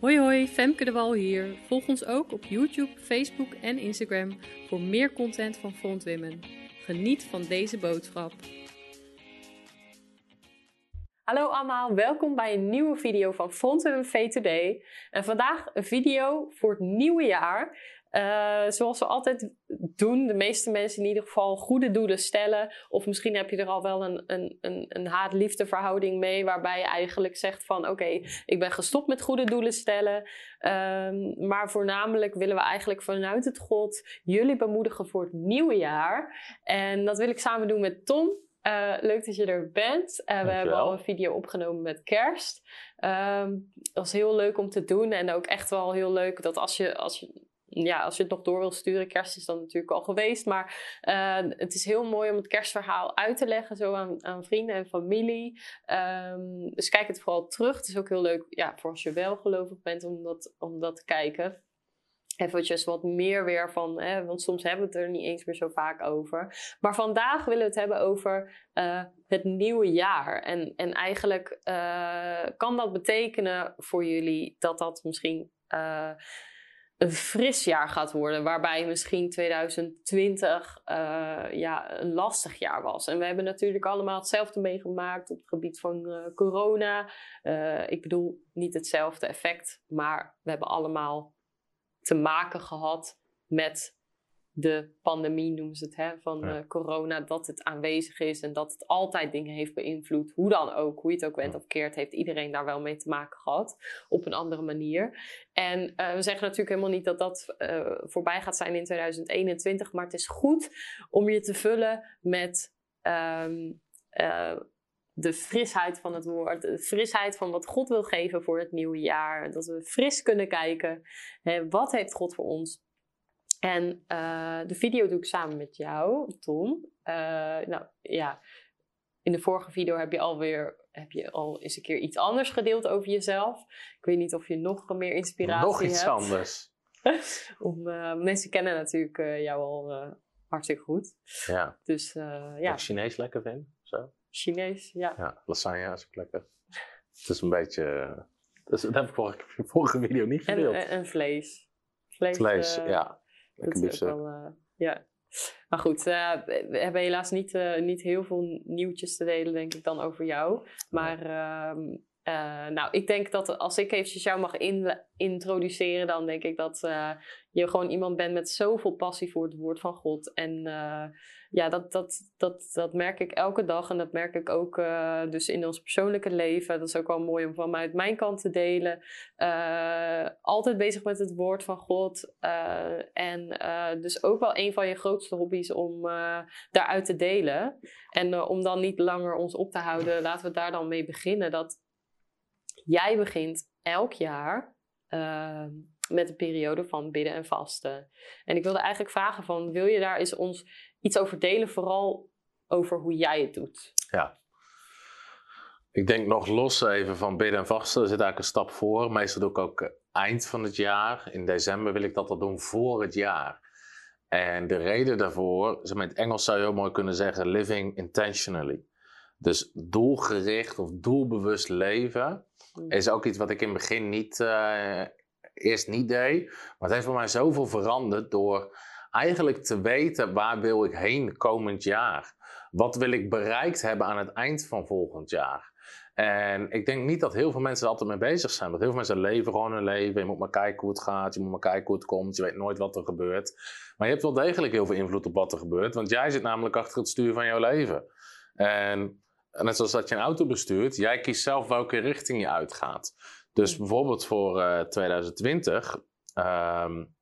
Hoi hoi, Femke de Wal hier. Volg ons ook op YouTube, Facebook en Instagram voor meer content van Front Women. Geniet van deze boodschap. Hallo allemaal, welkom bij een nieuwe video van Front Women V Today. En vandaag een video voor het nieuwe jaar. Uh, zoals we altijd doen, de meeste mensen in ieder geval goede doelen stellen. Of misschien heb je er al wel een, een, een, een haat-liefde verhouding mee, waarbij je eigenlijk zegt van oké, ik ben gestopt met goede doelen stellen. Um, maar voornamelijk willen we eigenlijk vanuit het God jullie bemoedigen voor het nieuwe jaar. En dat wil ik samen doen met Tom. Uh, leuk dat je er bent. Uh, we hebben al een video opgenomen met kerst. Um, dat was heel leuk om te doen. En ook echt wel heel leuk dat als je, als je ja, als je het nog door wil sturen, kerst is dan natuurlijk al geweest. Maar uh, het is heel mooi om het kerstverhaal uit te leggen, zo aan, aan vrienden en familie. Um, dus kijk het vooral terug. Het is ook heel leuk ja, voor als je wel gelovig bent om dat, om dat te kijken. Eventjes wat meer weer van, hè, want soms hebben we het er niet eens meer zo vaak over. Maar vandaag willen we het hebben over uh, het nieuwe jaar. En, en eigenlijk uh, kan dat betekenen voor jullie dat dat misschien een fris jaar gaat worden, waarbij misschien 2020 uh, ja, een lastig jaar was. En we hebben natuurlijk allemaal hetzelfde meegemaakt op het gebied van uh, corona. Uh, ik bedoel, niet hetzelfde effect, maar we hebben allemaal te maken gehad met de pandemie, noemen ze het, hè, van ja. uh, corona, dat het aanwezig is en dat het altijd dingen heeft beïnvloed. Hoe dan ook, hoe je het ook bent of keert, heeft iedereen daar wel mee te maken gehad. Op een andere manier. En uh, we zeggen natuurlijk helemaal niet dat dat uh, voorbij gaat zijn in 2021, maar het is goed om je te vullen met um, de frisheid van het woord, de frisheid van wat God wil geven voor het nieuwe jaar. Dat we fris kunnen kijken. Hè, wat heeft God voor ons? En uh, de video doe ik samen met jou, Tom. Uh, nou ja, in de vorige video heb je alweer heb je al eens een keer iets anders gedeeld over jezelf. Ik weet niet of je nog meer inspiratie hebt. Nog iets anders. Om, uh, mensen kennen natuurlijk jou al hartstikke goed. Ja. Dus ja. Ik Chinees lekker vind, zo. Chinees, ja. Ja, lasagne is ook lekker. Het is een beetje... Dus dat heb ik vorige, vorige video niet gedeeld. En, en vlees. Vlees, vlees ja. Dat is ook wel, uh, ja. Maar goed, uh, we hebben helaas niet, uh, niet heel veel nieuwtjes te delen, denk ik, dan over jou. Maar uh, nou, ik denk dat als ik eventjes jou mag in, introduceren, dan denk ik dat je gewoon iemand bent met zoveel passie voor het woord van God. En ja, dat, dat, dat, dat merk ik elke dag en dat merk ik ook uh, dus in ons persoonlijke leven. Dat is ook wel mooi om vanuit mijn kant te delen. Uh, altijd bezig met het woord van God. Uh, en dus ook wel een van je grootste hobby's om daaruit te delen. En om dan niet langer ons op te houden, laten we daar dan mee beginnen. Dat jij begint elk jaar met een periode van bidden en vasten. En ik wilde eigenlijk vragen van, wil je daar eens ons iets over delen, vooral over hoe jij het doet? Ja. Ik denk nog los even van bidden en vasten, er zit eigenlijk een stap voor. Meestal doe ik ook eind van het jaar. In december wil ik dat al doen voor het jaar. En de reden daarvoor, in het Engels zou je heel mooi kunnen zeggen, living intentionally. Dus doelgericht of doelbewust leven is ook iets wat ik in het begin niet uh, eerst niet deed. Maar het heeft voor mij zoveel veranderd door eigenlijk te weten waar wil ik heen komend jaar. Wat wil ik bereikt hebben aan het eind van volgend jaar. En ik denk niet dat heel veel mensen er altijd mee bezig zijn. Want heel veel mensen leven gewoon hun leven. Je moet maar kijken hoe het gaat. Je moet maar kijken hoe het komt. Je weet nooit wat er gebeurt. Maar je hebt wel degelijk heel veel invloed op wat er gebeurt. Want jij zit namelijk achter het stuur van jouw leven. En net zoals dat je een auto bestuurt. Jij kiest zelf welke richting je uitgaat. Dus bijvoorbeeld voor uh, 2020 um,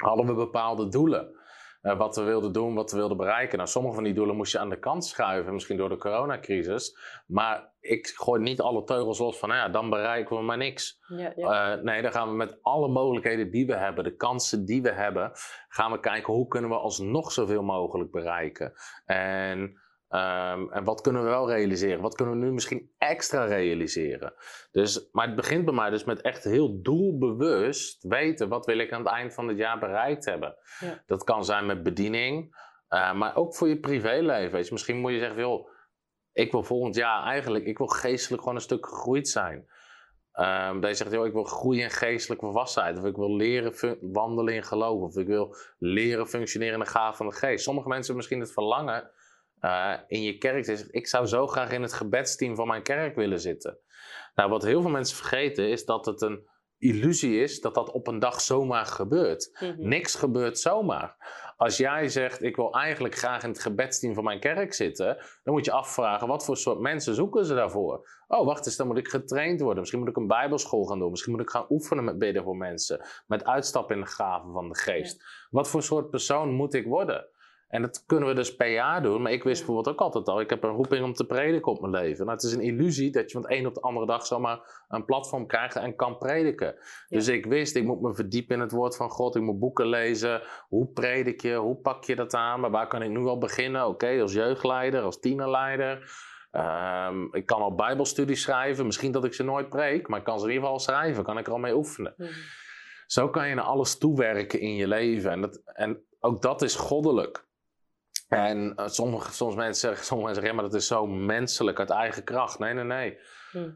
hadden we bepaalde doelen. Uh, wat we wilden doen, wat we wilden bereiken. Nou, sommige van die doelen moest je aan de kant schuiven, misschien door de coronacrisis. Maar ik gooi niet alle teugels los van, nou ja, dan bereiken we maar niks. Ja, ja. Uh, nee, dan gaan we met alle mogelijkheden die we hebben, de kansen die we hebben, gaan we kijken hoe kunnen we alsnog zoveel mogelijk bereiken. En Um, en wat kunnen we wel realiseren? Wat kunnen we nu misschien extra realiseren? Dus, maar het begint bij mij dus met echt heel doelbewust weten wat wil ik aan het eind van het jaar bereikt hebben. Ja. Dat kan zijn met bediening, uh, maar ook voor je privéleven. Weet je, misschien moet je zeggen, joh, ik wil volgend jaar eigenlijk, ik wil geestelijk gewoon een stuk gegroeid zijn. Um, dat je zegt, joh, ik wil groeien in geestelijke volwassenheid. Of ik wil leren wandelen in geloof. Of ik wil leren functioneren in de gaaf van de geest. Sommige mensen misschien het verlangen uh, in je kerk. Is, ik zou zo graag in het gebedsteam van mijn kerk willen zitten. Nou, wat heel veel mensen vergeten is dat het een illusie is dat dat op een dag zomaar gebeurt. Mhm. Niks gebeurt zomaar. Als jij zegt, ik wil eigenlijk graag in het gebedsteam van mijn kerk zitten, dan moet je afvragen, wat voor soort mensen zoeken ze daarvoor? Oh, wacht eens, dan moet ik getraind worden. Misschien moet ik een bijbelschool gaan doen. Misschien moet ik gaan oefenen met bidden voor mensen. Met uitstappen in de gaven van de geest. Wat voor soort persoon moet ik worden? En dat kunnen we dus per jaar doen. Maar ik wist bijvoorbeeld ook altijd al, ik heb een roeping om te prediken op mijn leven. Nou, het is een illusie dat je van de een op de andere dag zomaar een platform krijgt en kan prediken. Dus ik wist, ik moet me verdiepen in het woord van God. Ik moet boeken lezen. Hoe predik je? Hoe pak je dat aan? Maar waar kan ik nu al beginnen? Oké, als jeugdleider, als tienerleider. Um, ik kan al bijbelstudies schrijven. Misschien dat ik ze nooit preek, maar ik kan ze in ieder geval schrijven. Kan ik er al mee oefenen. Zo kan je naar alles toewerken in je leven. En, dat, en ook dat is goddelijk. En uh, sommige, soms mensen zeggen, sommige mensen zeggen, ja, maar dat is zo menselijk, uit eigen kracht. Nee, nee, nee. Hm.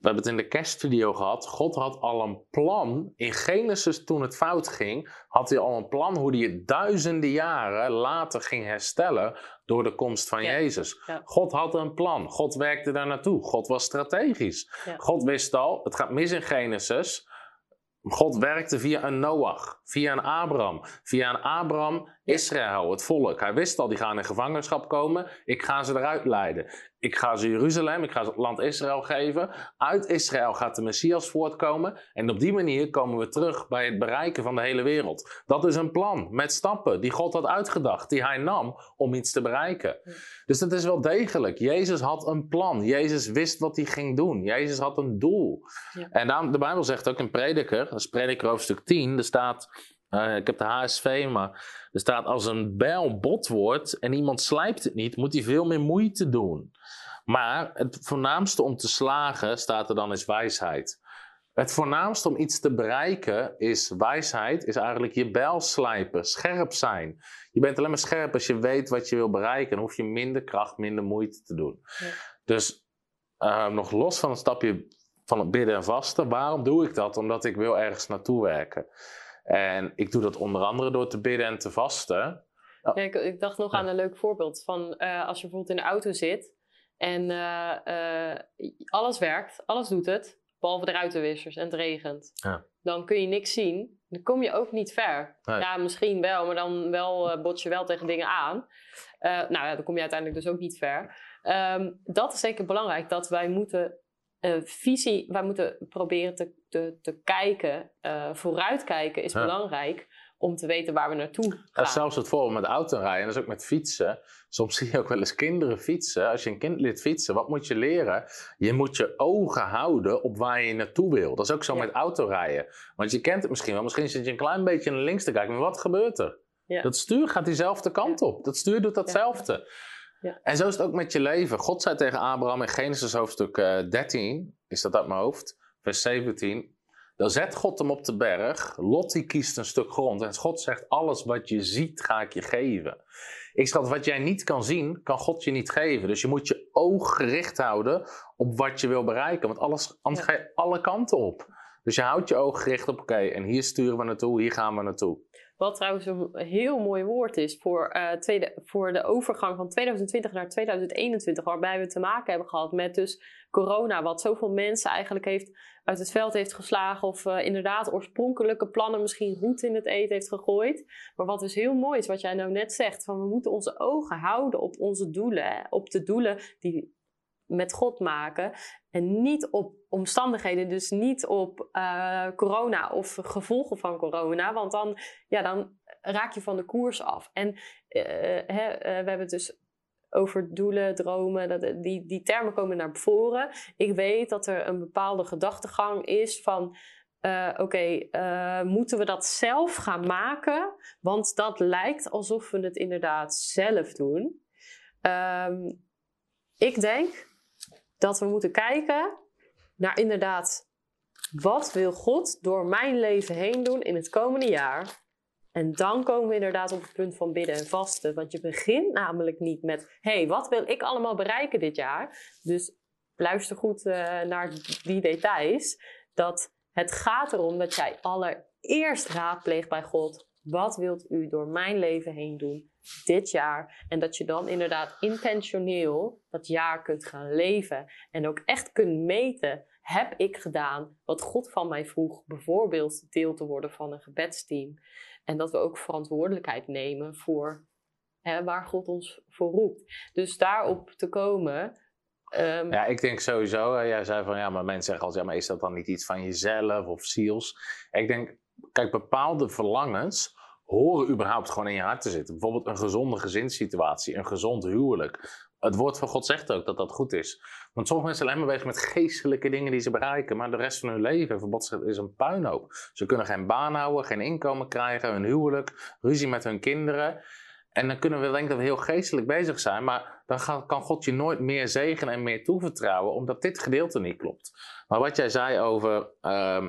We hebben het in de kerstvideo gehad. God had al een plan. In Genesis, toen het fout ging, had hij al een plan hoe hij het duizenden jaren later ging herstellen door de komst van Jezus. God had een plan. God werkte daar naartoe. God was strategisch. God wist al, het gaat mis in Genesis. God werkte via een Noach, via een Abraham, via een Abraham Israël, het volk. Hij wist al, die gaan in gevangenschap komen. Ik ga ze eruit leiden. Ik ga ze Jeruzalem, ik ga ze het land Israël geven. Uit Israël gaat de Messias voortkomen. En op die manier komen we terug bij het bereiken van de hele wereld. Dat is een plan met stappen die God had uitgedacht, die hij nam om iets te bereiken. Dus dat is wel degelijk. Jezus had een plan. Jezus wist wat hij ging doen. Jezus had een doel. Ja. En dan, de Bijbel zegt ook in Prediker, dat is Prediker hoofdstuk 10, er staat uh, ik heb de HSV, maar er staat als een bijl bot wordt en iemand slijpt het niet, moet hij veel meer moeite doen. Maar het voornaamste om te slagen, staat er dan, is wijsheid. Het voornaamste om iets te bereiken is wijsheid, is eigenlijk je bijl slijpen, scherp zijn. Je bent alleen maar scherp als je weet wat je wil bereiken. Dan hoef je minder kracht, minder moeite te doen. Ja. Dus uh, nog los van het stapje van het bidden en vasten, waarom doe ik dat? Omdat ik wil ergens naartoe werken. En ik doe dat onder andere door te bidden en te vasten. Ja, ik, ik, dacht nog aan een leuk voorbeeld van uh, als je bijvoorbeeld in de auto zit en uh, uh, alles werkt, alles doet het, behalve de ruitenwissers en het regent. Ja. Dan kun je niks zien, dan kom je ook niet ver. Ja, misschien wel, maar dan wel bots je wel tegen dingen aan. nou ja, dan kom je uiteindelijk dus ook niet ver. Um, dat is zeker belangrijk, dat wij moeten uh, visie, wij moeten proberen te, te, te kijken, uh, vooruitkijken is belangrijk om te weten waar we naartoe gaan. Ja, zelfs het voorbeeld met autorijden, dat is ook met fietsen. Soms zie je ook wel eens kinderen fietsen. Als je een kind leert fietsen, wat moet je leren? Je moet je ogen houden op waar je naartoe wil. Dat is ook zo met autorijden. Want je kent het misschien wel. Misschien zit je een klein beetje naar links te kijken, maar wat gebeurt er? Ja. Dat stuur gaat diezelfde kant op. Dat stuur doet datzelfde. Ja. En zo is het ook met je leven. God zei tegen Abraham in Genesis hoofdstuk 13, eh, is dat uit mijn hoofd, vers 17. Dan zet God hem op de berg. Lot die kiest een stuk grond. En God zegt: Alles wat je ziet, ga ik je geven. Ik schat, wat jij niet kan zien, kan God je niet geven. Dus je moet je oog gericht houden op wat je wil bereiken. Want alles, anders ga je alle kanten op. Dus je houdt je oog gericht op: oké, en hier sturen we naartoe, hier gaan we naartoe. Wat trouwens een heel mooi woord is voor, uh, tweede, voor de overgang van 2020 naar 2021, waarbij we te maken hebben gehad met dus corona, wat zoveel mensen eigenlijk heeft uit het veld heeft geslagen of uh, inderdaad oorspronkelijke plannen misschien goed in het eten heeft gegooid. Maar wat dus heel mooi is, wat jij nou net zegt, van we moeten onze ogen houden op onze doelen, op de doelen die met God maken. En niet op omstandigheden, dus niet op uh, corona of gevolgen van corona. Want dan, ja, dan raak je van de koers af. En uh, hè, we hebben het dus over doelen, dromen, dat, die, die termen komen naar voren. Ik weet dat er een bepaalde gedachtegang is van. Uh, Oké, uh, moeten we dat zelf gaan maken? Want dat lijkt alsof we het inderdaad zelf doen. Um, ik denk dat we moeten kijken naar inderdaad, wat wil God door mijn leven heen doen in het komende jaar? En dan komen we inderdaad op het punt van bidden en vasten. Want je begint namelijk niet met, hé, hey, wat wil ik allemaal bereiken dit jaar? Dus luister goed uh, naar die details, dat het gaat erom dat jij allereerst raadpleegt bij God. Wat wilt u door mijn leven heen doen dit jaar? En dat je dan inderdaad intentioneel dat jaar kunt gaan leven. En ook echt kunt meten. Heb ik gedaan wat God van mij vroeg? Bijvoorbeeld deel te worden van een gebedsteam. En dat we ook verantwoordelijkheid nemen voor hè, waar God ons voor roept. Dus daarop te komen. Um, ja, ik denk sowieso, jij zei van ja, maar mensen zeggen altijd, ja, maar is dat dan niet iets van jezelf of ziels? Ik denk, kijk, bepaalde verlangens horen überhaupt gewoon in je hart te zitten. Bijvoorbeeld een gezonde gezinssituatie, een gezond huwelijk. Het woord van God zegt ook dat dat goed is. Want sommige mensen zijn alleen maar bezig met geestelijke dingen die ze bereiken, maar de rest van hun leven, verbod is een puinhoop. Ze kunnen geen baan houden, geen inkomen krijgen, een huwelijk, ruzie met hun kinderen. En dan kunnen we denken dat we heel geestelijk bezig zijn, maar dan kan God je nooit meer zegenen en meer toevertrouwen, omdat dit gedeelte niet klopt. Maar wat jij zei over. Uh,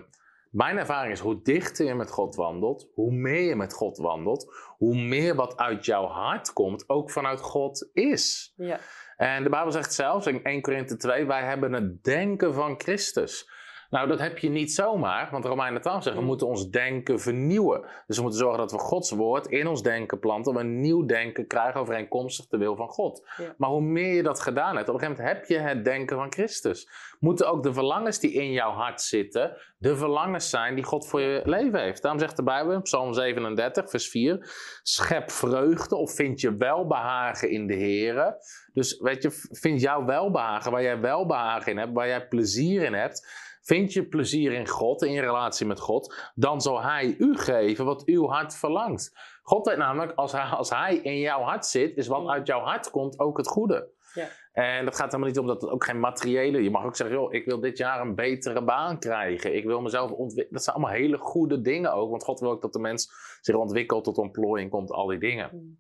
mijn ervaring is hoe dichter je met God wandelt, hoe meer je met God wandelt, hoe meer wat uit jouw hart komt ook vanuit God is. Ja. En de Bijbel zegt zelfs in 1 Korinthe 2: wij hebben het denken van Christus. Nou, dat heb je niet zomaar, want Romeinen 12 zegt, we mm. moeten ons denken vernieuwen. Dus we moeten zorgen dat we Gods woord in ons denken planten, we een nieuw denken krijgen overeenkomstig de wil van God. Maar hoe meer je dat gedaan hebt, op een gegeven moment heb je het denken van Christus. Moeten ook de verlangens die in jouw hart zitten, de verlangens zijn die God voor je leven heeft. Daarom zegt de Bijbel in Psalm 37, vers 4, schep vreugde of vind je welbehagen in de Here. Dus weet je, vind jouw welbehagen, waar jij welbehagen in hebt, waar jij plezier in hebt Vind je plezier in God, in je relatie met God, dan zal Hij u geven wat uw hart verlangt. God weet namelijk, als hij, als hij in jouw hart zit, is wat uit jouw hart komt ook het goede. Ja. En dat gaat helemaal niet om dat het ook geen materiële. Je mag ook zeggen, joh, ik wil dit jaar een betere baan krijgen. Ik wil mezelf ontwikkelen. Dat zijn allemaal hele goede dingen ook. Want God wil ook dat de mens zich ontwikkelt tot ontplooiing komt, al die dingen. Mm.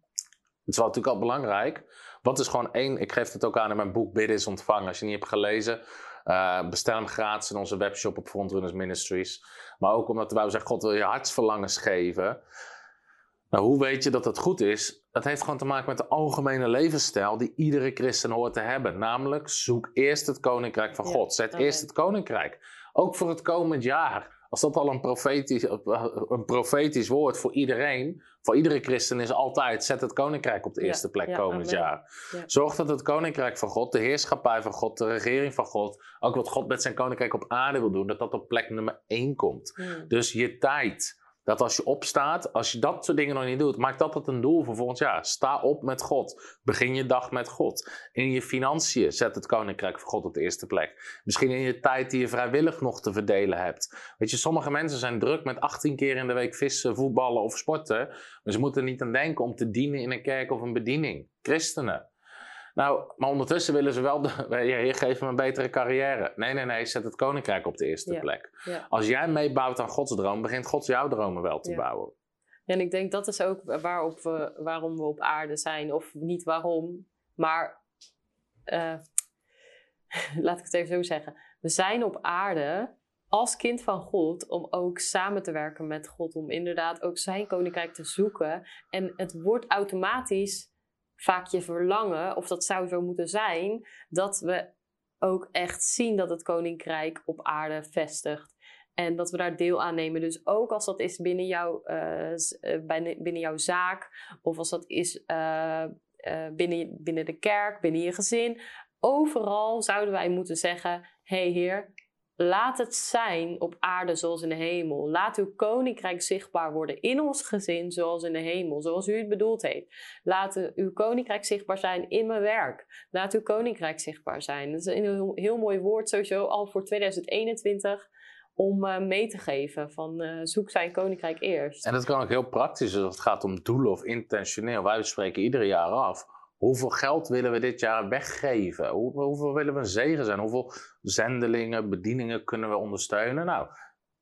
Het is wel natuurlijk al belangrijk. Wat is gewoon één, ik geef het ook aan in mijn boek Bidden is ontvangen. Als je niet hebt gelezen, uh, bestel hem gratis in onze webshop op Frontrunners Ministries. Maar ook omdat wij zeggen, God wil je hartsverlangens geven. Nou, hoe weet je dat dat goed is? Dat heeft gewoon te maken met de algemene levensstijl die iedere christen hoort te hebben. Namelijk, zoek eerst het koninkrijk van God. Zet eerst het koninkrijk. Ook voor het komend jaar. Als dat al een profetisch, een profetisch woord voor iedereen, voor iedere christen is altijd: zet het koninkrijk op de eerste plek komend jaar. Zorg dat het koninkrijk van God, de heerschappij van God, de regering van God, ook wat God met zijn koninkrijk op aarde wil doen, dat dat op plek nummer één komt. Hmm. Dus je tijd, dat als je opstaat, als je dat soort dingen nog niet doet, maak dat het een doel voor volgend jaar. Sta op met God. Begin je dag met God. In je financiën zet het koninkrijk van God op de eerste plek. Misschien in je tijd die je vrijwillig nog te verdelen hebt. Weet je, sommige mensen zijn druk met 18 keer in de week vissen, voetballen of sporten. Maar ze moeten niet aan denken om te dienen in een kerk of een bediening. Christenen. Nou, maar ondertussen willen ze wel, de, heer, geef me een betere carrière. Nee, nee, nee, zet het koninkrijk op de eerste plek. Als jij meebouwt aan Gods droom, begint God jouw dromen wel te bouwen. Ja, en ik denk dat is ook waarop we, waarom we op aarde zijn. Of niet waarom, maar uh, laat ik het even zo zeggen. We zijn op aarde als kind van God om ook samen te werken met God. Om inderdaad ook zijn koninkrijk te zoeken. En het wordt automatisch vaak je verlangen, of dat zou zo moeten zijn, dat we ook echt zien dat het koninkrijk op aarde vestigt. En dat we daar deel aan nemen. Dus ook als dat is binnen, jouw uh, binnen jouw zaak, of als dat is uh, binnen, binnen de kerk, binnen je gezin. Overal zouden wij moeten zeggen: hey Heer, Laat het zijn op aarde zoals in de hemel. Laat uw koninkrijk zichtbaar worden in ons gezin zoals in de hemel, zoals u het bedoeld heeft. Laat uw koninkrijk zichtbaar zijn in mijn werk. Laat uw koninkrijk zichtbaar zijn. Dat is een heel, mooi woord sowieso al voor 2021 om uh, mee te geven van uh, zoek zijn koninkrijk eerst. En dat kan ook heel praktisch als het gaat om doelen of intentioneel. Wij spreken ieder jaar af Hoeveel geld willen we dit jaar weggeven? hoeveel willen we een zegen zijn? Hoeveel zendelingen, bedieningen kunnen we ondersteunen? Nou,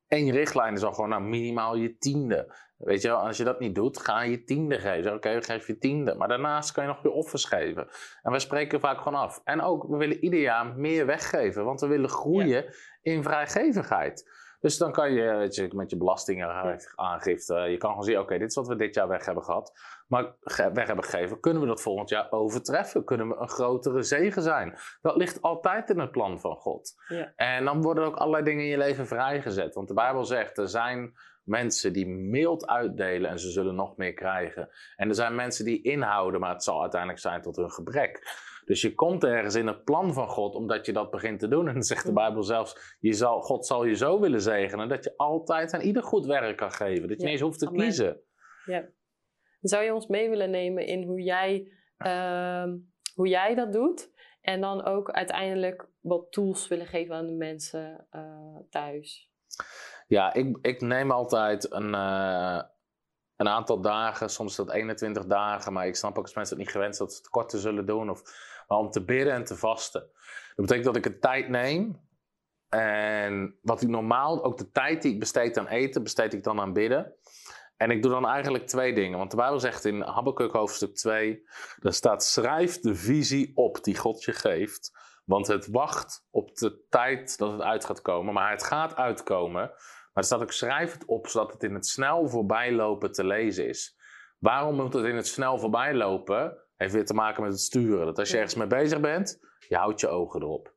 één richtlijn is al gewoon nou, minimaal je tiende. Weet je wel, als je dat niet doet, ga je tiende geven. Oké, okay, geef je tiende. Maar daarnaast kan je nog je offers geven. En wij spreken vaak gewoon af. En ook, we willen ieder jaar meer weggeven. Want we willen groeien in vrijgevigheid. Dus dan kan je, weet je met je belastingaangifte, je kan gewoon zien, oké, dit is wat we dit jaar weg hebben gehad. Maar weg hebben gegeven, kunnen we dat volgend jaar overtreffen? Kunnen we een grotere zegen zijn? Dat ligt altijd in het plan van God. Ja. En dan worden ook allerlei dingen in je leven vrijgezet. Want de Bijbel zegt, er zijn mensen die mild uitdelen en ze zullen nog meer krijgen. En er zijn mensen die inhouden, maar het zal uiteindelijk zijn tot hun gebrek. Dus je komt ergens in het plan van God omdat je dat begint te doen. En dan zegt de Bijbel zelfs, je zal, God zal je zo willen zegenen dat je altijd aan ieder goed werk kan geven. Dat je niet eens hoeft te Amen. kiezen. Ja. Zou je ons mee willen nemen in hoe jij, ehm, hoe jij dat doet? En dan ook uiteindelijk wat tools willen geven aan de mensen eh, thuis? Ja, ik, ik neem altijd een, eh, een aantal dagen, soms dat 21 dagen, maar ik snap ook als mensen het niet gewend zijn dat ze het korter zullen doen. Of, maar om te bidden en te vasten. Dat betekent dat ik een tijd neem. En wat ik normaal, ook de tijd die ik besteed aan eten, besteed ik dan aan bidden. En ik doe dan eigenlijk twee dingen. Want de Bijbel zegt in Habakkuk hoofdstuk 2, daar staat schrijf de visie op die God je geeft. Want het wacht op de tijd dat het uit gaat komen. Maar het gaat uitkomen. Maar er staat ook schrijf het op, zodat het in het snel voorbijlopen te lezen is. Waarom moet het in het snel voorbijlopen? Heeft weer te maken met het sturen. Dat als je ergens mee bezig bent, je houdt je ogen erop.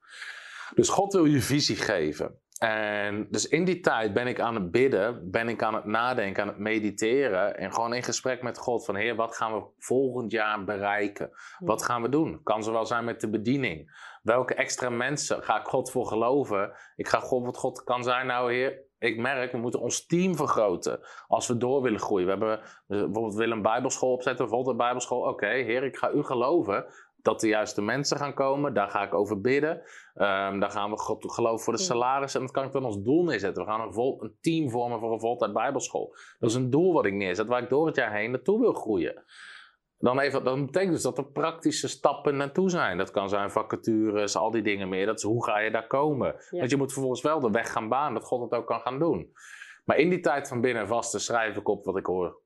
Dus God wil je visie geven. En dus in die tijd ben ik aan het bidden, ben ik aan het nadenken, aan het mediteren. En gewoon in gesprek met God van Heer, wat gaan we volgend jaar bereiken? Wat gaan we doen? Kan zowel zijn met de bediening. Welke extra mensen ga ik God voor geloven? Ik ga God, wat God kan zijn, nou Heer, ik merk, we moeten ons team vergroten als we door willen groeien. We hebben bijvoorbeeld willen een bijbelschool opzetten, bijvoorbeeld een bijbelschool. Oké, Heer, ik ga u geloven dat de juiste mensen gaan komen. Daar ga ik over bidden. Ehm, daar gaan we God geloven voor de salaris. En dat kan ik dan als doel neerzetten. We gaan een, vol, een team vormen voor een voltijd bijbelschool. Dat is een doel wat ik neerzet, waar ik door het jaar heen naartoe wil groeien. Dan, even, dat betekent dus dat er praktische stappen naartoe zijn. Dat kan zijn vacatures, al die dingen meer. Dat is hoe ga je daar komen. Ja. Want je moet vervolgens wel de weg gaan banen, dat God het ook kan gaan doen. Maar in die tijd van binnen en vasten schrijf ik op wat ik hoor.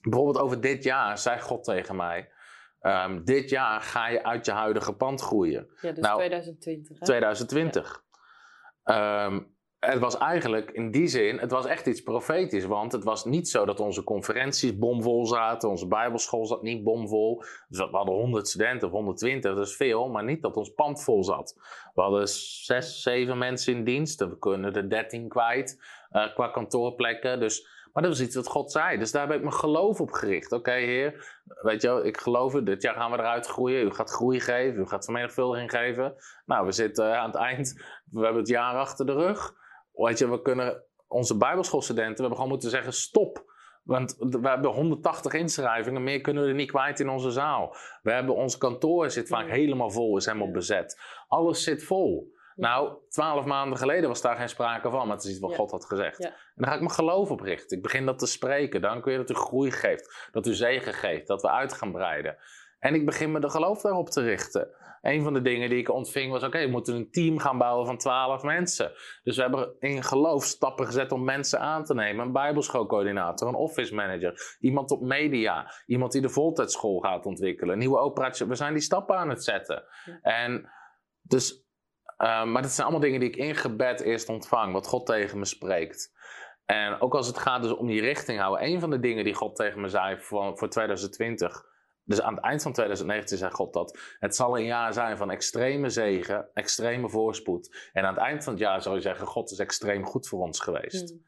Bijvoorbeeld over dit jaar zei God tegen mij... ehm, dit jaar ga je uit je huidige pand groeien. Ja, dus Nou, 2020. Hè? 2020. Ehm, het was eigenlijk in die zin, het was echt iets profetisch. Want het was niet zo dat onze conferenties bomvol zaten. Onze bijbelschool zat niet bomvol. Dus we hadden 100 studenten of 120, dat is veel. Maar niet dat ons pand vol zat. We hadden zes, zeven mensen in dienst. We kunnen er 13 kwijt eh, qua kantoorplekken. Dus, maar dat was iets wat God zei. Dus daar heb ik mijn geloof op gericht. Oké, Heer, weet je wel, ik geloof het. Dit jaar gaan we eruit groeien. U gaat groei geven. U gaat vermenigvuldiging geven. Nou, we zitten aan het eind. We hebben het jaar achter de rug. Weet je, we kunnen onze bijbelschoolstudenten, we hebben gewoon moeten zeggen stop. Want we hebben 180 inschrijvingen, meer kunnen we er niet kwijt in onze zaal. We hebben ons kantoor zit vaak Ja. helemaal vol, is helemaal bezet. Alles zit vol. Nou, twaalf maanden geleden was daar geen sprake van, maar het is iets wat Ja. God had gezegd. Ja. En dan ga ik mijn geloof op richten. Ik begin dat te spreken. Dank u dat u groei geeft, dat u zegen geeft, dat we uit gaan breiden. En ik begin me de geloof daarop te richten. Een van de dingen die ik ontving was: oké, we moeten een team gaan bouwen van twaalf mensen. Dus we hebben in geloof stappen gezet om mensen aan te nemen. Een bijbelschoolcoördinator, een office manager, iemand op media, iemand die de voltijdschool gaat ontwikkelen, een nieuwe operatie. We zijn die stappen aan het zetten. Ja. En dus, eh, maar dat zijn allemaal dingen die ik in gebed eerst ontvang, wat God tegen me spreekt. En ook als het gaat dus om die richting houden. Een van de dingen die God tegen me zei voor, voor 2020. Dus aan het eind van 2019 zei God dat. Het zal een jaar zijn van extreme zegen, extreme voorspoed. En aan het eind van het jaar zou je zeggen: God is extreem goed voor ons geweest. Mm.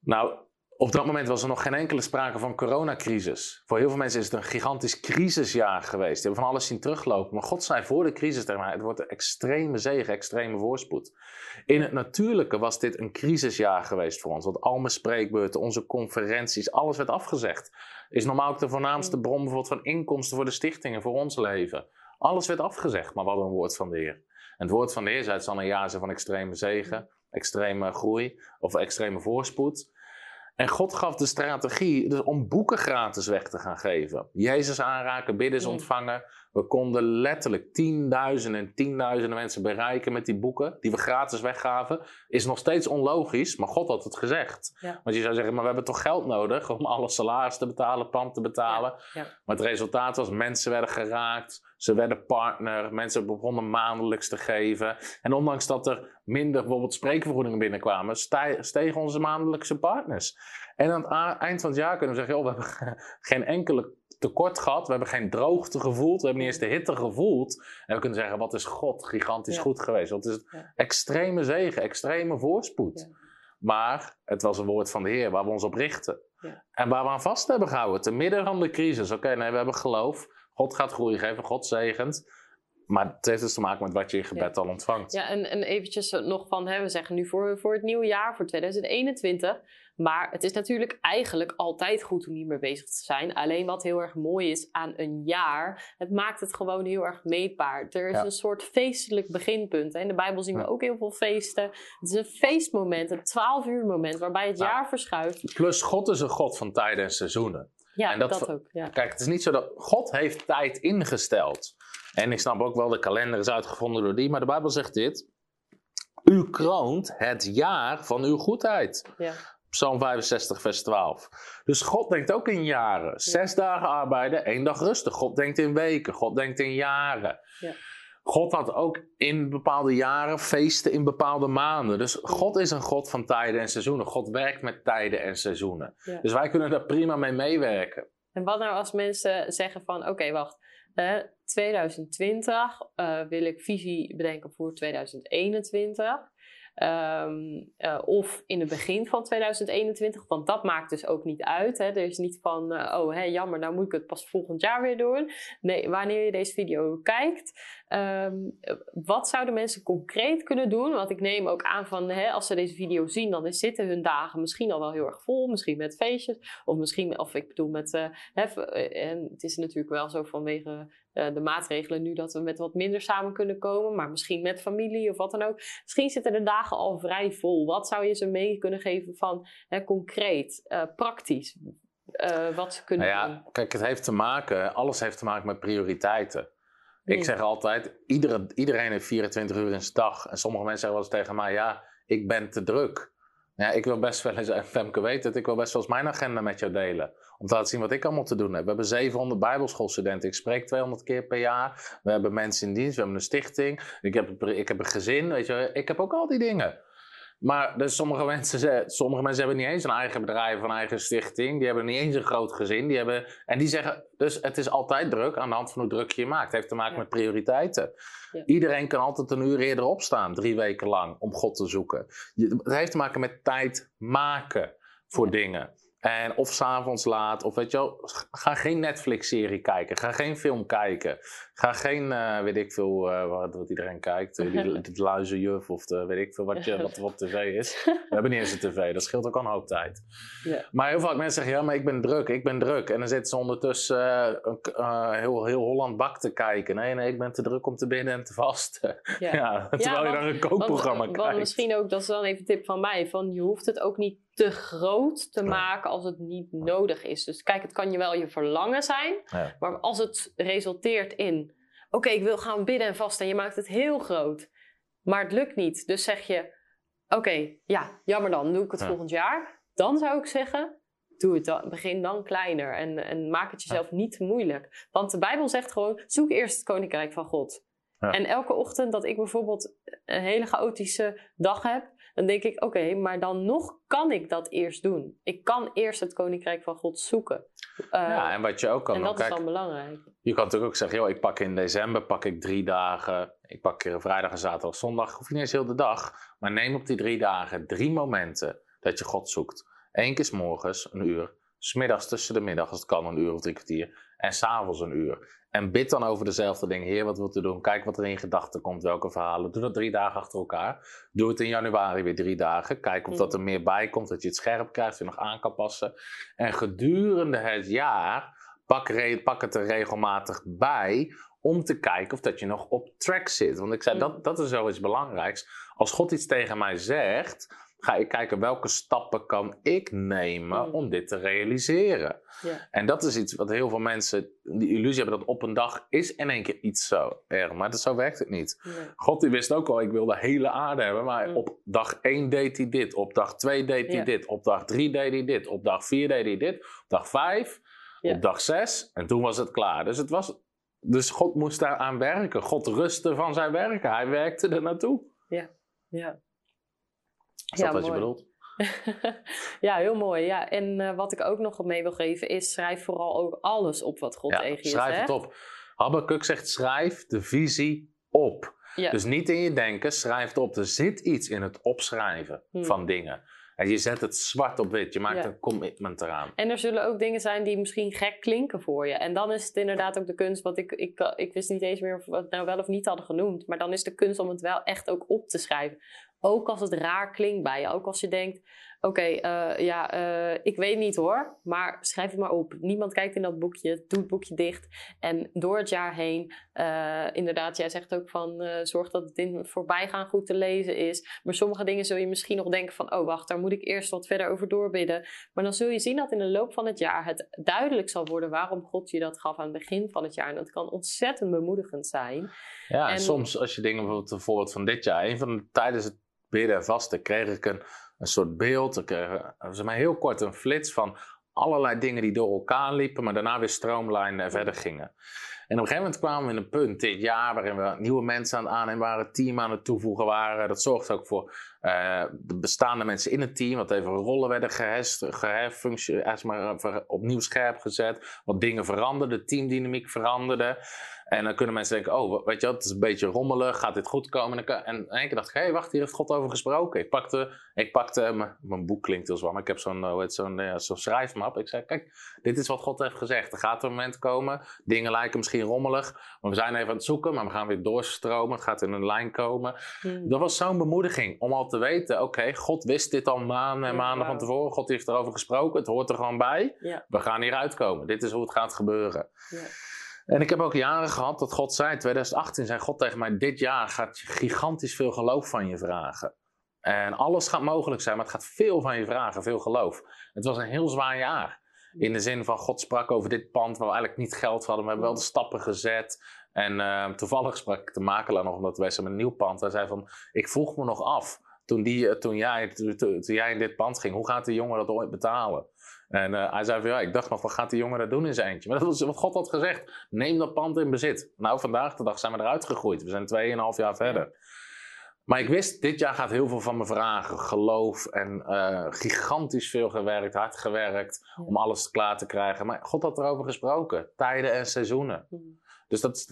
Nou, op dat moment was er nog geen enkele sprake van coronacrisis. Voor heel veel mensen is het een gigantisch crisisjaar geweest. Die hebben van alles zien teruglopen. Maar God zei voor de crisis tegen mij: het wordt een extreme zegen, extreme voorspoed. In het natuurlijke was dit een crisisjaar geweest voor ons. Want al mijn spreekbeurten, onze conferenties, alles werd afgezegd. Is normaal ook de voornaamste bron bijvoorbeeld van inkomsten voor de stichtingen, voor ons leven. Alles werd afgezegd, maar we hadden een woord van de Heer. En het woord van de Heer zei: het zal een jaar zijn van extreme zegen, extreme groei of extreme voorspoed. En God gaf de strategie dus om boeken gratis weg te gaan geven. Jezus aanraken, bidden Mm. ontvangen, We konden letterlijk tienduizenden en tienduizenden mensen bereiken met die boeken die we gratis weggaven. Is nog steeds onlogisch, maar God had het gezegd. Ja. Want je zou zeggen, maar we hebben toch geld nodig om alle salaris te betalen, pand te betalen. Ja, ja. Maar het resultaat was, mensen werden geraakt, ze werden partner, mensen begonnen maandelijks te geven. En ondanks dat er minder bijvoorbeeld spreekvergoedingen binnenkwamen, stegen onze maandelijkse partners. En aan het eind van het jaar kunnen we zeggen, joh, we hebben geen enkele tekort gehad, we hebben geen droogte gevoeld, we hebben niet eens de hitte gevoeld. En we kunnen zeggen, wat is God gigantisch Ja. goed geweest. Wat is het Ja. extreme zegen, extreme voorspoed. Ja. Maar het was een woord van de Heer waar we ons op richten. En waar we aan vast hebben gehouden, te midden van de crisis. Oké, nee, we hebben geloof. God gaat groei geven, God zegent. Maar het heeft dus te maken met wat je in gebed al ontvangt. Ja, en, en eventjes nog van, hè, we zeggen nu voor, voor het nieuwe jaar, voor 2021. Maar het is natuurlijk eigenlijk altijd goed om hiermee bezig te zijn. Alleen wat heel erg mooi is aan een jaar, het maakt het gewoon heel erg meetbaar. Er is Ja. een soort feestelijk beginpunt. hè. In de Bijbel zien we Ja. ook heel veel feesten. Het is een feestmoment, een 12 uur moment, waarbij het Ja. jaar verschuift. Plus, God is een God van tijden en seizoenen. Ja, En dat ook. Ja. Kijk, het is niet zo dat God heeft tijd ingesteld. En ik snap ook wel, de kalender is uitgevonden door die. Maar de Bijbel zegt dit. U kroont het jaar van uw goedheid. Ja. Psalm 65, vers 12. Dus God denkt ook in jaren. Zes dagen arbeiden, één dag rusten. God denkt in weken, God denkt in jaren. Ja. God had ook in bepaalde jaren feesten in bepaalde maanden. Dus God is een God van tijden en seizoenen. God werkt met tijden en seizoenen. Ja. Dus wij kunnen daar prima mee meewerken. En wat nou als mensen zeggen van, oké, wacht, 2020 eh, wil ik visie bedenken voor 2021. Ehm, eh, of in het begin van 2021, want dat maakt dus ook niet uit. Hè. Er is niet van, eh, oh jammer, nou moet ik het pas volgend jaar weer doen. Nee, wanneer je deze video kijkt, ehm, eh, wat zouden mensen concreet kunnen doen? Want ik neem ook aan van, hè, als ze deze video zien, dan zitten hun dagen misschien al wel heel erg vol. Misschien met feestjes, of misschien, of ik bedoel met, hè, en het is natuurlijk wel zo vanwege eh, de maatregelen nu dat we met wat minder samen kunnen komen, maar misschien met familie of wat dan ook. Misschien zitten de dagen al vrij vol. Wat zou je ze mee kunnen geven van hè, concreet, eh, praktisch, eh, wat ze kunnen Nou doen? ja, kijk, het heeft te maken, alles heeft te maken met prioriteiten. Ik zeg altijd, iedere, iedereen heeft 24 uur in zijn dag. En sommige mensen zeggen wel eens tegen mij, ja, ik ben te druk. Ja, ik wil best wel eens, en Femke weet het, ik wil best wel eens mijn agenda met jou delen. Om te laten zien wat ik allemaal te doen heb. We hebben 700 bijbelschoolstudenten. Ik spreek 200 keer per jaar. We hebben mensen in dienst, we hebben een stichting. Ik heb, ik heb een gezin, weet je. Ik heb ook al die dingen. Maar dus sommige, mensen, sommige mensen hebben niet eens een eigen bedrijf, een eigen stichting. Die hebben niet eens een groot gezin. Die hebben, en die zeggen, dus het is altijd druk aan de hand van hoe druk je je maakt. Het heeft te maken Ja. met prioriteiten. Ja. Iedereen kan altijd een uur eerder opstaan, drie weken lang, om God te zoeken. Je- het heeft te maken met tijd maken voor Ja. dingen. En of s'avonds laat, of weet je wel, ga geen Netflix-serie kijken. Ga geen film kijken. Ga geen, eh, weet ik veel, eh, wat, wat iedereen kijkt. eh, die, die luizenjuf of de, weet ik veel wat, je, wat er op tv is. We hebben niet eens een tv, dat scheelt ook al een hoop tijd. Ja. Maar heel vaak mensen zeggen, ja, maar ik ben druk, ik ben druk. En dan zitten ze ondertussen eh, heel, heel Holland bak te kijken. Nee, nee, ik ben te druk om te bidden en te vasten. Ja. Ja, terwijl je want- naar een kookprogramma want, want kijkt. misschien ook, dat is dan even een tip van mij, van je hoeft het ook niet te groot te maken als het niet nodig is. Dus kijk, het kan je wel je verlangen zijn, Ja. maar als het resulteert in, oké, ik wil gaan bidden en vasten en je maakt het heel groot, maar het lukt niet. Dus zeg je, oké, ja, jammer dan, doe ik het Ja. volgend jaar. Dan zou ik zeggen, doe het dan, begin dan kleiner en, en maak het jezelf niet te moeilijk. Want de Bijbel zegt gewoon, zoek eerst het koninkrijk van God. Ja. En elke ochtend dat ik bijvoorbeeld een hele chaotische dag heb, dan denk ik, oké, maar dan nog kan ik dat eerst doen. Ik kan eerst het koninkrijk van God zoeken. Eh, ja, en wat je ook kan en doen, dat is dan belangrijk. je kan natuurlijk ook zeggen, joh, ik pak in december pak ik drie dagen. Ik pak een vrijdag, een zaterdag, zondag. Hoef niet eens heel de dag. Maar neem op die drie dagen drie momenten dat je God zoekt. Eén keer 's morgens, een uur. Smiddags tussen de middag, als het kan, een uur of drie kwartier. En s'avonds een uur. En bid dan over dezelfde dingen. Heer, wat wilt u doen? Kijk wat er in gedachten komt, welke verhalen. Doe dat drie dagen achter elkaar. Doe het in januari weer drie dagen. Kijk of dat er meer bij komt, dat je het scherp krijgt, je nog aan kan passen. En gedurende het jaar, pak, pak het er regelmatig bij om te kijken of dat je nog op track zit. Want ik zei, Mm. dat, dat is zoiets belangrijks. Als God iets tegen mij zegt, ga ik kijken welke stappen kan ik nemen Mm. om dit te realiseren. Ja. En dat is iets wat heel veel mensen die illusie hebben dat op een dag is in één keer iets zo erg. Maar dat, zo werkt het niet. Nee. God die wist ook al, ik wil de hele aarde hebben. Maar Mm. op dag 1 deed hij dit. Op dag 2 deed hij Ja. dit. Op dag 3 deed hij dit. Op dag 4 deed hij dit. Op dag 5. Ja. Op dag 6. En toen was het klaar. Dus, het was, dus God moest daar aan werken. God rustte van zijn werken. Hij werkte er naartoe. Ja. Is Ja, dat wat je bedoelt? ja, heel mooi. Ja. En eh, wat ik ook nog mee wil geven is, schrijf vooral ook alles op wat God Ja, tegen je schrijf zegt. het op. Habakkuk zegt, schrijf de visie op. Ja. Dus niet in je denken, schrijf het op. Er zit iets in het opschrijven Hmm. van dingen. En je zet het zwart op wit. Je maakt Ja. een commitment eraan. En er zullen ook dingen zijn die misschien gek klinken voor je. En dan is het inderdaad ook de kunst, wat ik, ik, eh, ik wist niet eens meer of we het nou wel of niet hadden genoemd. Maar dan is de kunst om het wel echt ook op te schrijven. Ook als het raar klinkt bij je. Ook als je denkt, oké, eh, ja, eh, ik weet niet hoor. Maar schrijf het maar op. Niemand kijkt in dat boekje. Doe het boekje dicht. En door het jaar heen, eh, inderdaad, jij zegt ook van, zorg dat het in het voorbijgaan goed te lezen is. Maar sommige dingen zul je misschien nog denken van, oh wacht, daar moet ik eerst wat verder over doorbidden. Maar dan zul je zien dat in de loop van het jaar het duidelijk zal worden waarom God je dat gaf aan het begin van het jaar. En dat kan ontzettend bemoedigend zijn. Ja, en, En- soms als je dingen, bijvoorbeeld een voorbeeld van dit jaar. Een van de, tijdens het bidden en vasten kreeg ik een, een soort beeld. Ik kreeg eh, zeg maar heel kort een flits van allerlei dingen die door elkaar liepen. Maar daarna weer stroomlijnen en verder gingen. En op een gegeven moment kwamen we in een punt dit jaar waarin we nieuwe mensen aan het aannemen waren, team aan het toevoegen waren. Dat zorgde ook voor eh, de bestaande mensen in het team, wat even rollen werden gehest, geherfunctie- eh, maar, opnieuw scherp gezet, wat dingen veranderden, de teamdynamiek veranderde. En dan kunnen mensen denken, oh, weet je wat, het is een beetje rommelig, gaat dit goed komen? En, kan- en één keer dacht ik, hé, hey, wacht, hier heeft God over gesproken. Ik pakte, ik pakte mijn- mijn boek klinkt heel zwaar, maar ik heb zo'n eh, zo'n zo'n schrijfmap. Ik zei, kijk, dit is wat God heeft gezegd. Er gaat een moment komen, dingen lijken misschien rommelig, maar we zijn even aan het zoeken, maar we gaan weer doorstromen. Het gaat in een lijn komen. Hmm. Dat was zo'n bemoediging om al te weten, oké, God wist dit al maanden en Ja, maanden van tevoren. God heeft erover gesproken, het hoort er gewoon bij. Ja, We gaan hieruit komen. Dit is hoe het gaat gebeuren. ja. En ik heb ook jaren gehad dat God zei, 2018 zei God tegen mij, dit jaar gaat gigantisch veel geloof van je vragen. En alles gaat mogelijk zijn, maar het gaat veel van je vragen, veel geloof. Het was een heel zwaar jaar. In de zin van, God sprak over dit pand waar we eigenlijk niet geld hadden. We hebben wel de stappen gezet. En eh, toevallig sprak ik de makelaar nog, omdat wij zijn een nieuw pand. Hij zei van, ik vroeg me nog af, toen, die, eh, toen, jij, toen, toen jij in dit pand ging, hoe gaat die jongen dat ooit betalen? En eh, hij zei van, ja, ik dacht nog, wat gaat die jongen dat doen in zijn eentje? Maar dat was wat God had gezegd. Neem dat pand in bezit. Nou, vandaag de dag zijn we eruit gegroeid. We zijn 2,5 jaar verder. Maar ik wist, dit jaar gaat heel veel van me vragen. Geloof en eh, gigantisch veel gewerkt, hard gewerkt om alles klaar te krijgen. Maar God had erover gesproken. Tijden en seizoenen. Hmm. Dus dat,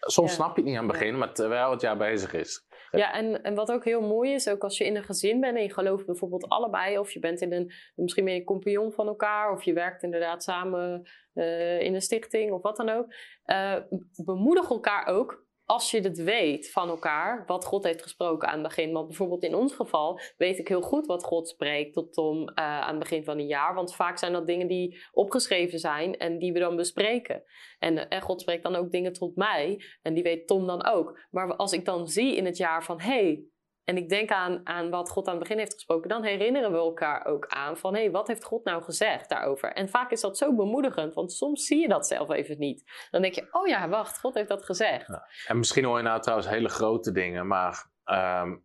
soms Ja. snap je het niet aan het begin, maar terwijl het jaar bezig is. Ja, en, en wat ook heel mooi is, ook als je in een gezin bent en je gelooft bijvoorbeeld allebei, of je bent in een, misschien ben je compagnon van elkaar, of je werkt inderdaad samen eh, in een stichting of wat dan ook. eh, bemoedig elkaar ook als je het weet van elkaar, wat God heeft gesproken aan het begin. Want bijvoorbeeld in ons geval weet ik heel goed wat God spreekt tot Tom eh, aan het begin van een jaar. Want vaak zijn dat dingen die opgeschreven zijn en die we dan bespreken. En, eh, en God spreekt dan ook dingen tot mij en die weet Tom dan ook. Maar als ik dan zie in het jaar van, hey, en ik denk aan, aan wat God aan het begin heeft gesproken, dan herinneren we elkaar ook aan van, hé, hey, wat heeft God nou gezegd daarover? En vaak is dat zo bemoedigend, want soms zie je dat zelf even niet. Dan denk je, oh ja, wacht, God heeft dat gezegd. Ja. En misschien hoor je nou trouwens hele grote dingen, maar ehm,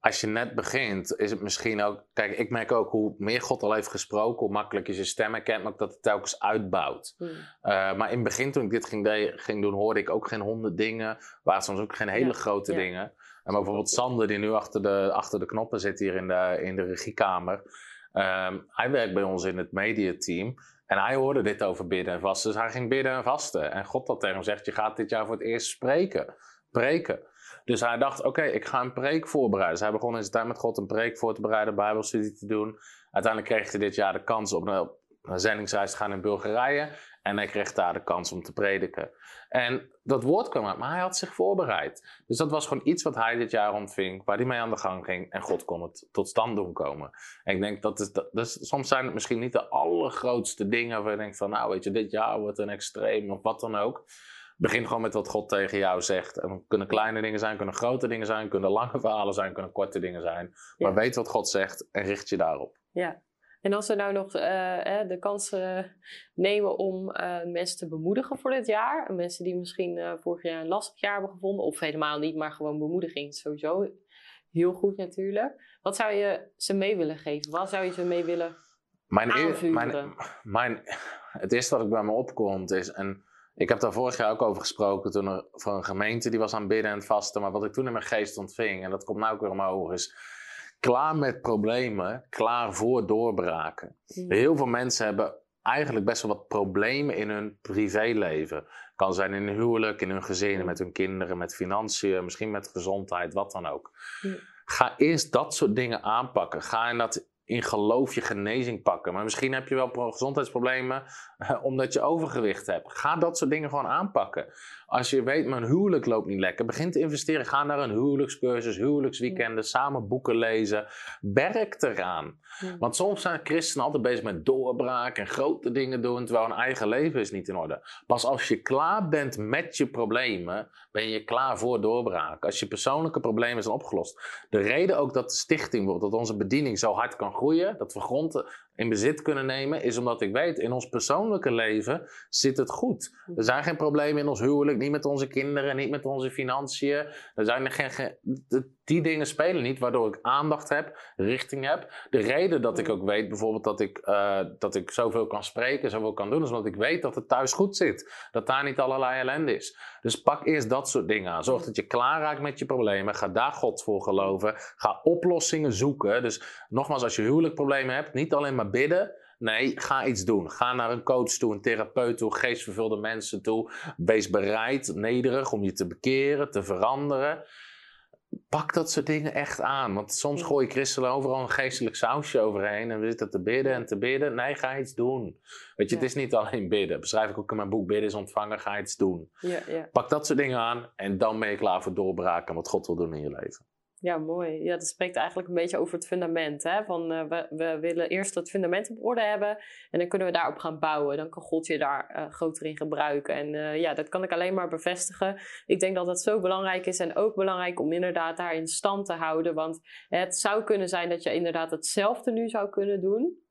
als je net begint, is het misschien ook. Kijk, ik merk ook hoe meer God al heeft gesproken, hoe makkelijk je zijn stem herkent, maar ook dat het telkens uitbouwt. Hmm. Uh, maar in het begin, toen ik dit ging, de- ging doen, hoorde ik ook geen honderd dingen. Waren soms ook geen hele Ja, grote ja. dingen. En bijvoorbeeld Sander, die nu achter de, achter de knoppen zit hier in de, in de regiekamer. ehm, hij werkt bij ons in het mediateam. En hij hoorde dit over bidden en vasten. Dus hij ging bidden en vasten. En God had tegen hem gezegd, je gaat dit jaar voor het eerst spreken. Preken. Dus hij dacht, oké, ik ga een preek voorbereiden. Dus hij begon in zijn tijd met God een preek voor te bereiden, bijbelstudie te doen. Uiteindelijk kreeg hij dit jaar de kans om een zendingsreis te gaan in Bulgarije. En hij kreeg daar de kans om te prediken. En dat woord kwam uit, maar hij had zich voorbereid. Dus dat was gewoon iets wat hij dit jaar ontving, waar hij mee aan de gang ging. En God kon het tot stand doen komen. En ik denk dat is, dat, soms zijn het misschien niet de allergrootste dingen waar je denkt van, nou weet je, dit jaar wordt een extreem of wat dan ook. Begin gewoon met wat God tegen jou zegt. En kunnen kleine dingen zijn, kunnen grote dingen zijn, kunnen lange verhalen zijn, kunnen korte dingen zijn. Maar weet wat God zegt en richt je daarop. Ja. En als we nou nog uh, de kans uh, nemen om uh, mensen te bemoedigen voor dit jaar. Mensen die misschien vorig jaar een lastig jaar hebben gevonden. Of helemaal niet, maar gewoon bemoediging. Sowieso heel goed natuurlijk. Wat zou je ze mee willen geven? Wat zou je ze mee willen mijn, mijn, mijn, Het eerste wat ik bij me opkomt is... En ik heb daar vorig jaar ook over gesproken toen er voor een gemeente die was aan bidden en vasten. Maar wat ik toen in mijn geest ontving, en dat komt nu ook weer omhoog, is klaar met problemen, klaar voor doorbraken. Hmm. Heel veel mensen hebben eigenlijk best wel wat problemen in hun privéleven. Kan zijn in hun huwelijk, in hun gezinnen, met hun kinderen, met financiën, misschien met gezondheid, wat dan ook. Hmm. Ga eerst dat soort dingen aanpakken. Ga in dat in geloof je genezing pakken. Maar misschien heb je wel gezondheidsproblemen omdat je overgewicht hebt. Ga dat soort dingen gewoon aanpakken. Als je weet, mijn huwelijk loopt niet lekker, begin te investeren. Ga naar een huwelijkscursus, huwelijksweekenden, samen boeken lezen. Werk eraan. Want soms zijn christenen altijd bezig met doorbraak en grote dingen doen, terwijl hun eigen leven is niet in orde. Pas als je klaar bent met je problemen, ben je klaar voor doorbraak. Als je persoonlijke problemen zijn opgelost. De reden ook dat de stichting, dat onze bediening zo hard kan groeien, dat we grond in bezit kunnen nemen, is omdat ik weet, in ons persoonlijke leven zit het goed. Er zijn geen problemen in ons huwelijk, niet met onze kinderen, niet met onze financiën. Er zijn geen, die dingen spelen niet, waardoor ik aandacht heb, richting heb. De reden dat ik ook weet, bijvoorbeeld dat ik, uh, dat ik zoveel kan spreken, zoveel kan doen, is omdat ik weet dat het thuis goed zit. Dat daar niet allerlei ellende is. Dus pak eerst dat soort dingen aan. Zorg dat je klaar raakt met je problemen. Ga daar God voor geloven. Ga oplossingen zoeken. Dus nogmaals, als je huwelijkproblemen hebt, niet alleen maar bidden. Nee, ga iets doen. Ga naar een coach toe, een therapeut toe, geestvervulde mensen toe. Wees bereid, nederig om je te bekeren, te veranderen. Pak dat soort dingen echt aan. Want soms gooi je christenen overal een geestelijk sausje overheen. En we zitten te bidden en te bidden. Nee, ga iets doen. Weet je, het is niet alleen bidden. Beschrijf ik ook in mijn boek Bidden is ontvangen. Ga iets doen. Ja, ja. Pak dat soort dingen aan. En dan ben je klaar voor doorbraken. Wat God wil doen in je leven. Ja, mooi. Ja, dat spreekt eigenlijk een beetje over het fundament. Hè? Van, uh, we, we willen eerst het fundament op orde hebben en dan kunnen we daarop gaan bouwen. Dan kan God je daar uh, groter in gebruiken. En uh, ja, dat kan ik alleen maar bevestigen. Ik denk dat dat zo belangrijk is en ook belangrijk om inderdaad daar in stand te houden. Want het zou kunnen zijn dat je inderdaad hetzelfde nu zou kunnen doen.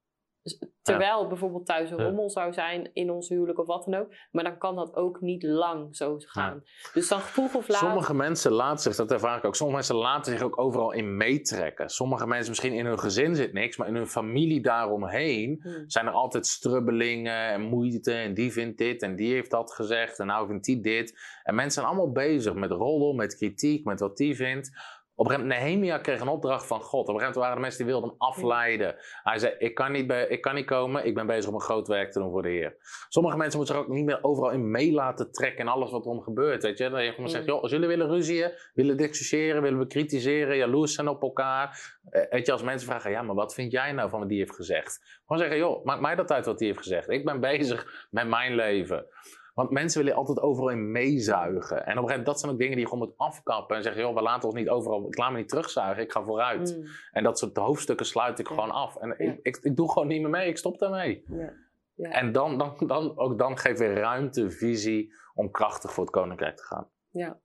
Dus terwijl bijvoorbeeld thuis een rommel zou zijn in ons huwelijk of wat dan ook. Maar dan kan dat ook niet lang zo gaan. Dus dan vroeg of laat... Sommige mensen laten zich, dat ervaar ik ook, sommige mensen laten zich ook overal in meetrekken. Sommige mensen, misschien in hun gezin zit niks, maar in hun familie daaromheen hmm. zijn er altijd strubbelingen en moeite. En die vindt dit en die heeft dat gezegd en nou vindt die dit. En mensen zijn allemaal bezig met roddel, met kritiek, met wat die vindt. Op een gegeven moment, Nehemia kreeg een opdracht van God. Op een gegeven moment waren er mensen die wilden hem afleiden. Hij zei, ik kan, niet bij, ik kan niet komen, ik ben bezig om een groot werk te doen voor de Heer. Sommige mensen moeten zich ook niet meer overal in mee laten trekken en alles wat er om gebeurt. Weet je? Dan je gewoon zegt, joh, als jullie willen ruzieën, willen discussiëren, willen we kritiseren, jaloers zijn op elkaar. Eh, weet je, als mensen vragen, ja, maar wat vind jij nou van wat die heeft gezegd? Gewoon zeggen, joh, maakt mij dat uit wat die heeft gezegd. Ik ben bezig met mijn leven. Want mensen willen altijd overal in meezuigen. En op een gegeven moment, dat zijn ook dingen die je gewoon moet afkappen. En zeggen, joh, we laten ons niet overal, ik laat me niet terugzuigen, ik ga vooruit. Mm. En dat soort hoofdstukken sluit ik gewoon af. En ik, ik, ik, doe gewoon niet meer mee, ik stop daarmee. Ja. Ja. En dan, dan, dan, ook dan geef je ruimte, visie om krachtig voor het koninkrijk te gaan. Ja,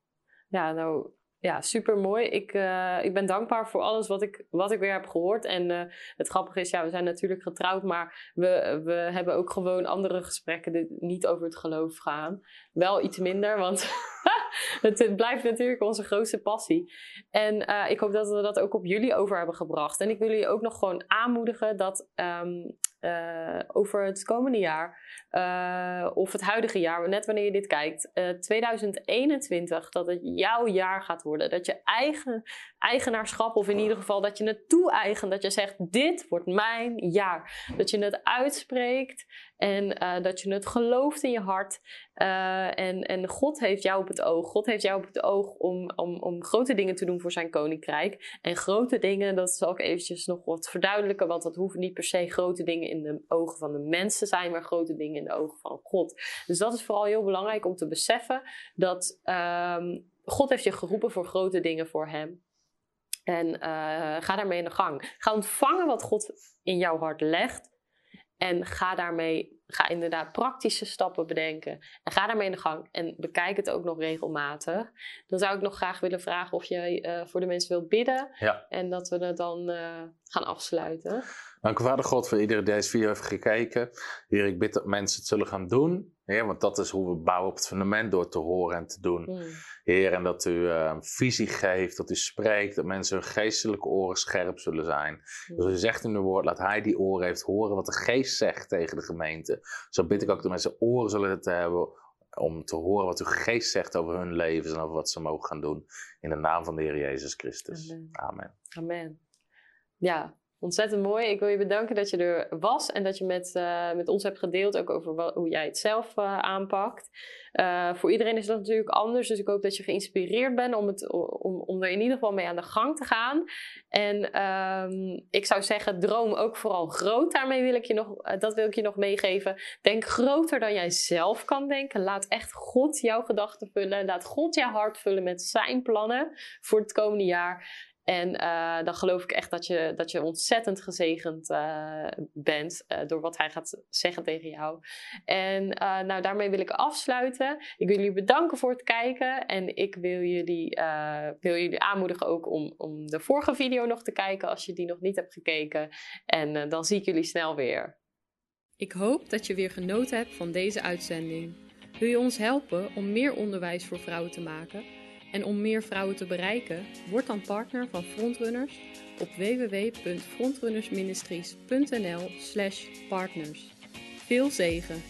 ja nou ja, super mooi. Ik, uh, ik ben dankbaar voor alles wat ik, wat ik weer heb gehoord. En uh, het grappige is, ja, we zijn natuurlijk getrouwd, maar we, we hebben ook gewoon andere gesprekken die niet over het geloof gaan. Wel iets minder, want het, blijft natuurlijk onze grootste passie. En uh, ik hoop dat we dat ook op jullie over hebben gebracht. En ik wil jullie ook nog gewoon aanmoedigen dat uh, over het komende jaar, uh, of het huidige jaar, net wanneer je dit kijkt, uh, 2021, dat het jouw jaar gaat worden. Dat je eigen, eigenaarschap, of in ieder geval dat je het toe-eigent, dat je zegt: Dit wordt mijn jaar. Dat je het uitspreekt en uh, dat je het gelooft in je hart. En, en God heeft jou op het oog. God heeft jou op het oog om, om, om grote dingen te doen voor zijn koninkrijk. En grote dingen, dat zal ik eventjes nog wat verduidelijken. Want dat hoeven niet per se grote dingen in de ogen van de mensen zijn, maar grote dingen in de ogen van God. Dus dat is vooral heel belangrijk om te beseffen dat um, God heeft je geroepen voor grote dingen voor hem. En uh, ga daarmee in de gang. Ga ontvangen wat God in jouw hart legt. En ga daarmee ga inderdaad praktische stappen bedenken. En ga daarmee in de gang. En bekijk het ook nog regelmatig. Dan zou ik nog graag willen vragen of jij uh, voor de mensen wilt bidden. Ja. En dat we het dan uh, gaan afsluiten. Dank u, Vader God, voor iedereen die deze video heeft gekeken. Heer, ik bid dat mensen het zullen gaan doen. Heer, want dat is hoe we bouwen op het fundament door te horen en te doen. Mm. Heer, en dat u uh, een visie geeft, dat u spreekt, dat mensen hun geestelijke oren scherp zullen zijn. Mm. Dus u zegt in uw woord, laat hij die oren heeft horen wat de geest zegt tegen de gemeente. Zo bid ik ook dat mensen oren zullen te hebben om te horen wat uw geest zegt over hun levens en over wat ze mogen gaan doen. In de naam van de Heer Jezus Christus. Amen. Amen. Amen. Ja, ontzettend mooi. Ik wil je bedanken dat je er was en dat je met, uh, met ons hebt gedeeld ook over hoe jij het zelf uh, aanpakt. Uh, voor iedereen is dat natuurlijk anders, dus ik hoop dat je geïnspireerd bent om, het, om, om er in ieder geval mee aan de gang te gaan. En um, ik zou zeggen, droom ook vooral groot. Daarmee wil ik je nog, dat wil ik je nog meegeven. Denk groter dan jij zelf kan denken. Laat echt God jouw gedachten vullen. Laat God jouw hart vullen met zijn plannen voor het komende jaar. En uh, dan geloof ik echt dat je, dat je ontzettend gezegend uh, bent uh, door wat hij gaat zeggen tegen jou. En nou, daarmee wil ik afsluiten. Ik wil jullie bedanken voor het kijken. En ik wil jullie, wil jullie aanmoedigen ook om, om de vorige video nog te kijken als je die nog niet hebt gekeken. En dan zie ik jullie snel weer. Ik hoop dat je weer genoten hebt van deze uitzending. Wil je ons helpen om meer onderwijs voor vrouwen te maken? En om meer vrouwen te bereiken, word dan partner van Frontrunners op www.frontrunnersministries.nl/partners. Veel zegen!